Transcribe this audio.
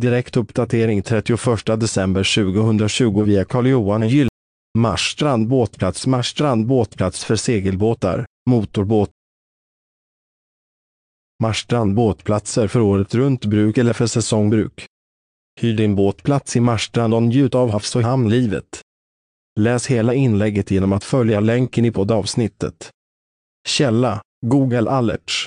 Direkt uppdatering 31 december 2020 via Carl-Johan Gyll. Marstrand båtplats Marstrand båtplats för segelbåtar, motorbåt. Marstrand båtplatser för året runt bruk eller för säsongbruk. Hyr din båtplats i Marstrand och njut av havs och hamnlivet. Läs hela inlägget genom att följa länken i poddavsnittet. Källa Google Alerts